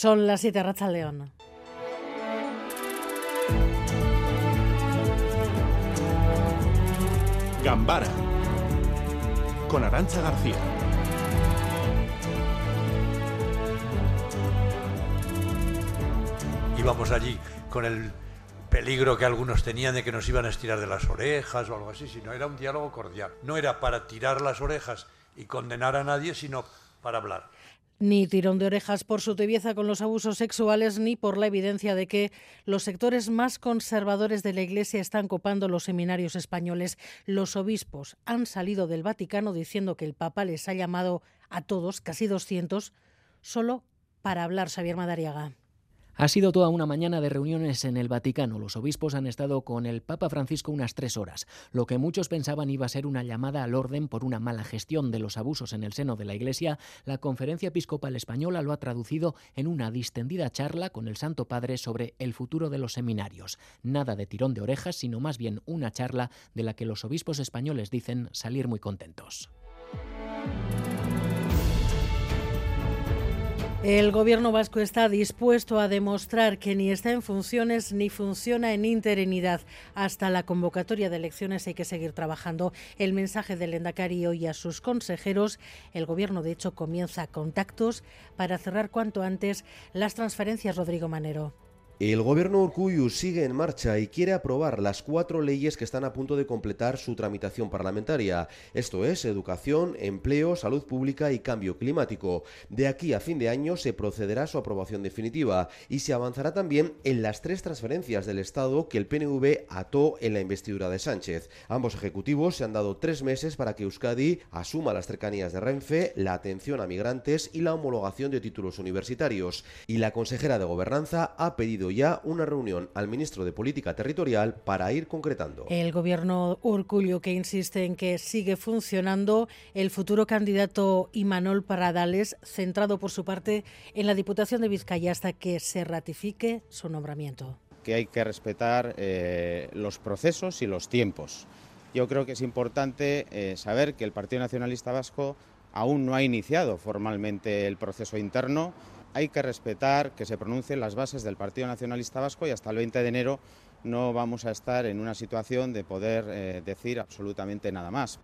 Son las 7 Racha León. Gambara con Arancha García. Íbamos allí con el peligro que algunos tenían de que nos iban a estirar de las orejas o algo así, sino era un diálogo cordial. No era para tirar las orejas y condenar a nadie, sino para hablar. Ni tirón de orejas por su tibieza con los abusos sexuales, ni por la evidencia de que los sectores más conservadores de la Iglesia están copando los seminarios españoles. Los obispos han salido del Vaticano diciendo que el Papa les ha llamado a todos, casi 200, solo para hablar, Xavier Madariaga. Ha sido toda una mañana de reuniones en el Vaticano. Los obispos han estado con el Papa Francisco unas tres horas. Lo que muchos pensaban iba a ser una llamada al orden por una mala gestión de los abusos en el seno de la Iglesia, la Conferencia Episcopal Española lo ha traducido en una distendida charla con el Santo Padre sobre el futuro de los seminarios. Nada de tirón de orejas, sino más bien una charla de la que los obispos españoles dicen salir muy contentos. El gobierno vasco está dispuesto a demostrar que ni está en funciones ni funciona en interinidad. Hasta la convocatoria de elecciones hay que seguir trabajando. El mensaje del Endacari hoy a sus consejeros. El gobierno, de hecho, comienza contactos para cerrar cuanto antes las transferencias. Rodrigo Manero. El gobierno Urcuyu sigue en marcha y quiere aprobar las cuatro leyes que están a punto de completar su tramitación parlamentaria. Esto es educación, empleo, salud pública y cambio climático. De aquí a fin de año se procederá a su aprobación definitiva y se avanzará también en las tres transferencias del Estado que el PNV ató en la investidura de Sánchez. Ambos ejecutivos se han dado tres meses para que Euskadi asuma las cercanías de Renfe, la atención a migrantes y la homologación de títulos universitarios. Y la consejera de Gobernanza ha pedido ya una reunión al ministro de Política Territorial para ir concretando. El gobierno Urcullo que insiste en que sigue funcionando el futuro candidato Imanol Paradales, centrado por su parte en la Diputación de Vizcaya hasta que se ratifique su nombramiento. Que hay que respetar eh, los procesos y los tiempos. Yo creo que es importante eh, saber que el Partido Nacionalista Vasco aún no ha iniciado formalmente el proceso interno hay que respetar que se pronuncien las bases del Partido Nacionalista Vasco y hasta el 20 de enero no vamos a estar en una situación de poder eh, decir absolutamente nada más.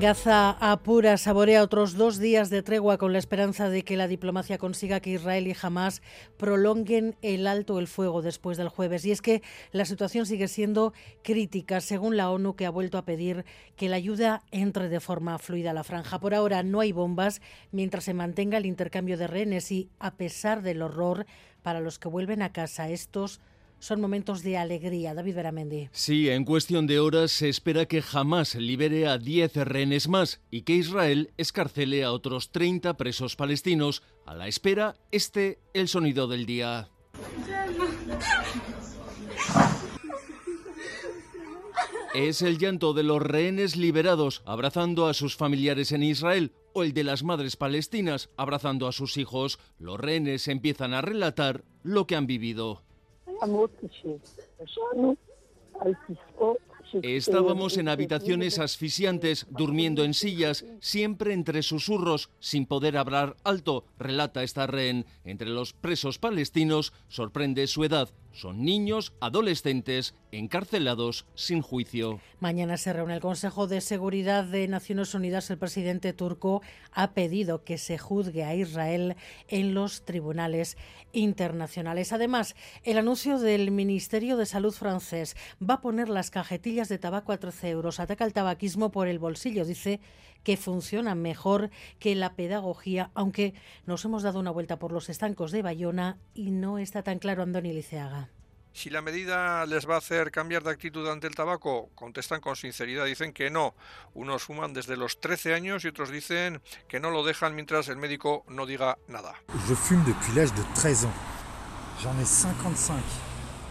Gaza apura, saborea otros dos días de tregua con la esperanza de que la diplomacia consiga que Israel y Hamas prolonguen el alto el fuego después del jueves. Y es que la situación sigue siendo crítica, según la ONU, que ha vuelto a pedir que la ayuda entre de forma fluida a la franja. Por ahora no hay bombas mientras se mantenga el intercambio de rehenes y, a pesar del horror para los que vuelven a casa, estos son momentos de alegría. David Beramendi. Sí, en cuestión de horas se espera que jamás libere a 10 rehenes más y que Israel escarcele a otros 30 presos palestinos. A la espera, este el sonido del día. Es el llanto de los rehenes liberados abrazando a sus familiares en Israel o el de las madres palestinas abrazando a sus hijos. Los rehenes empiezan a relatar lo que han vivido. Estábamos en habitaciones asfixiantes, durmiendo en sillas, siempre entre susurros, sin poder hablar alto, relata esta rehén. Entre los presos palestinos sorprende su edad, son niños, adolescentes, encarcelados sin juicio. Mañana se reúne el Consejo de Seguridad de Naciones Unidas. El presidente turco ha pedido que se juzgue a Israel en los tribunales internacionales. Además, el anuncio del Ministerio de Salud francés va a poner las cajetillas de tabaco a 13 euros. Ataca el tabaquismo por el bolsillo. Dice que funciona mejor que la pedagogía, aunque nos hemos dado una vuelta por los estancos de Bayona y no está tan claro Andoni Liceaga. Si la medida les va a hacer cambiar de actitud ante el tabaco, contestan con sinceridad, dicen que no. Unos fuman desde los 13 años y otros dicen que no lo dejan mientras el médico no diga nada. Je fume depuis l'âge de 13 ans. J'en ai 55.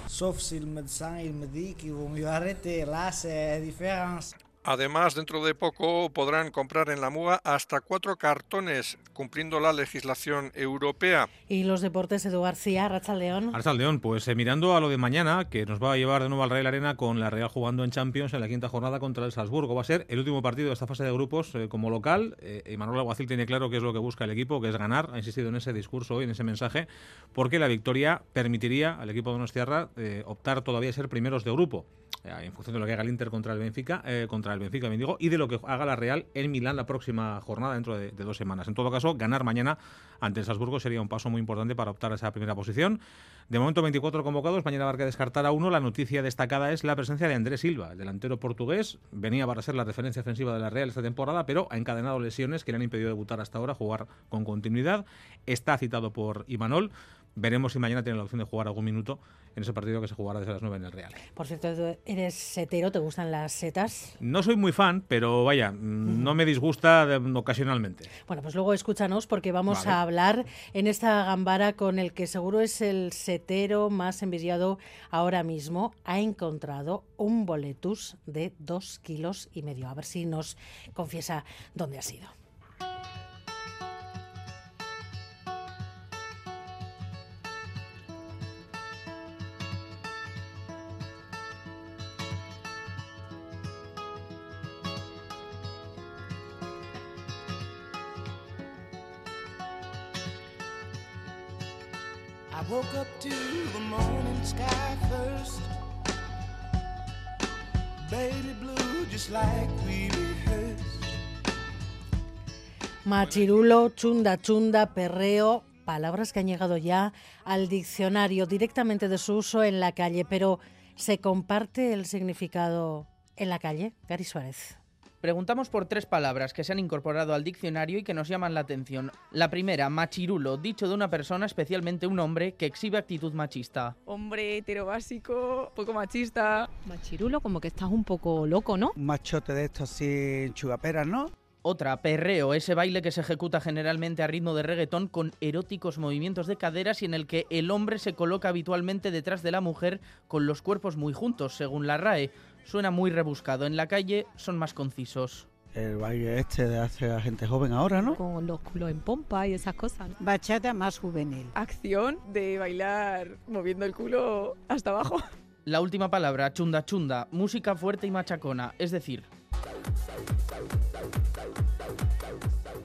Sauf si le médecin il me dit qu'il vaut mieux arrêter. Là, c'est différence. Además, dentro de poco podrán comprar en la MUA hasta cuatro cartones, cumpliendo la legislación europea. Y los deportes, Edu García, Rachaldeón. León, pues eh, mirando a lo de mañana, que nos va a llevar de nuevo al Real Arena con la Real jugando en Champions en la quinta jornada contra el Salzburgo. Va a ser el último partido de esta fase de grupos eh, como local. Eh, Manuel Aguacil tiene claro qué es lo que busca el equipo, que es ganar. Ha insistido en ese discurso hoy, en ese mensaje, porque la victoria permitiría al equipo de Donostiarra eh, optar todavía a ser primeros de grupo. Eh, en función de lo que haga el Inter contra el Benfica, eh, contra el Benfica, me digo, y de lo que haga la Real en Milán la próxima jornada dentro de, de, dos semanas. En todo caso, ganar mañana ante el Salzburgo sería un paso muy importante para optar a esa primera posición. De momento, 24 convocados, mañana habrá que descartar a uno. La noticia destacada es la presencia de Andrés Silva, el delantero portugués. Venía para ser la referencia ofensiva de la Real esta temporada, pero ha encadenado lesiones que le han impedido debutar hasta ahora, jugar con continuidad. Está citado por Imanol. Veremos si mañana tiene la opción de jugar algún minuto en ese partido que se jugará desde las 9 en el Real. Por cierto, eres setero, ¿te gustan las setas? No soy muy fan, pero vaya, no me disgusta de, ocasionalmente. Bueno, pues luego escúchanos porque vamos vale. a hablar en esta gambara con el que seguro es el setero más envidiado ahora mismo. Ha encontrado un boletus de dos kilos y medio. A ver si nos confiesa dónde ha sido. I woke up to the morning sky first. Baby blue, just like we rehearsed. Machirulo, chunda, chunda, perreo, palabras que han llegado ya al diccionario directamente de su uso en la calle, pero ¿se comparte el significado en la calle? Gary Suárez. Preguntamos por tres palabras que se han incorporado al diccionario y que nos llaman la atención. La primera, machirulo, dicho de una persona, especialmente un hombre, que exhibe actitud machista. Hombre hetero básico, poco machista. Machirulo, como que estás un poco loco, ¿no? Un machote de estos sin chugaperas, ¿no? Otra, perreo, ese baile que se ejecuta generalmente a ritmo de reggaetón con eróticos movimientos de caderas y en el que el hombre se coloca habitualmente detrás de la mujer con los cuerpos muy juntos, según la RAE. Suena muy rebuscado. En la calle son más concisos. El baile este de hace a gente joven ahora, ¿no? Con los culos en pompa y esas cosas. ¿no? Bachata más juvenil. Acción de bailar moviendo el culo hasta abajo. La última palabra, chunda chunda, música fuerte y machacona, es decir...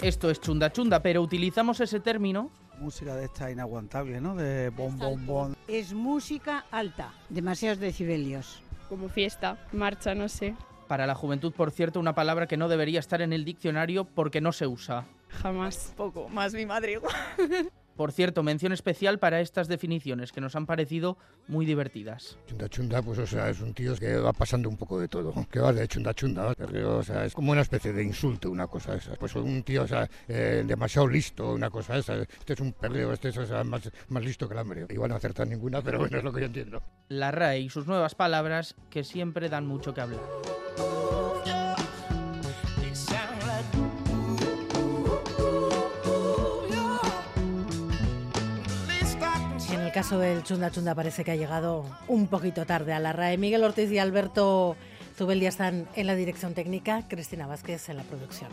Esto es chunda chunda, pero utilizamos ese término música de esta inaguantable, ¿no? De bom, bom, bom. Es música alta, demasiados decibelios. Como fiesta, marcha, no sé. Para la juventud, por cierto, una palabra que no debería estar en el diccionario porque no se usa. Jamás. Poco, más mi madre igual. Por cierto, mención especial para estas definiciones que nos han parecido muy divertidas. Chunda chunda, pues o sea, es un tío que va pasando un poco de todo, que va de chunda chunda, pero, o sea, es como una especie de insulto, una cosa esa. Pues un tío, o sea, eh, demasiado listo, una cosa esa. Este es un perreo, este es o sea, más, más listo que el hambre. Igual no acertar ninguna, pero bueno, es lo que yo entiendo. La RAE y sus nuevas palabras que siempre dan mucho que hablar. Caso del Chunda Chunda parece que ha llegado un poquito tarde a la RAE. Miguel Ortiz y Alberto Zubeldia están en la dirección técnica, Cristina Vázquez en la producción.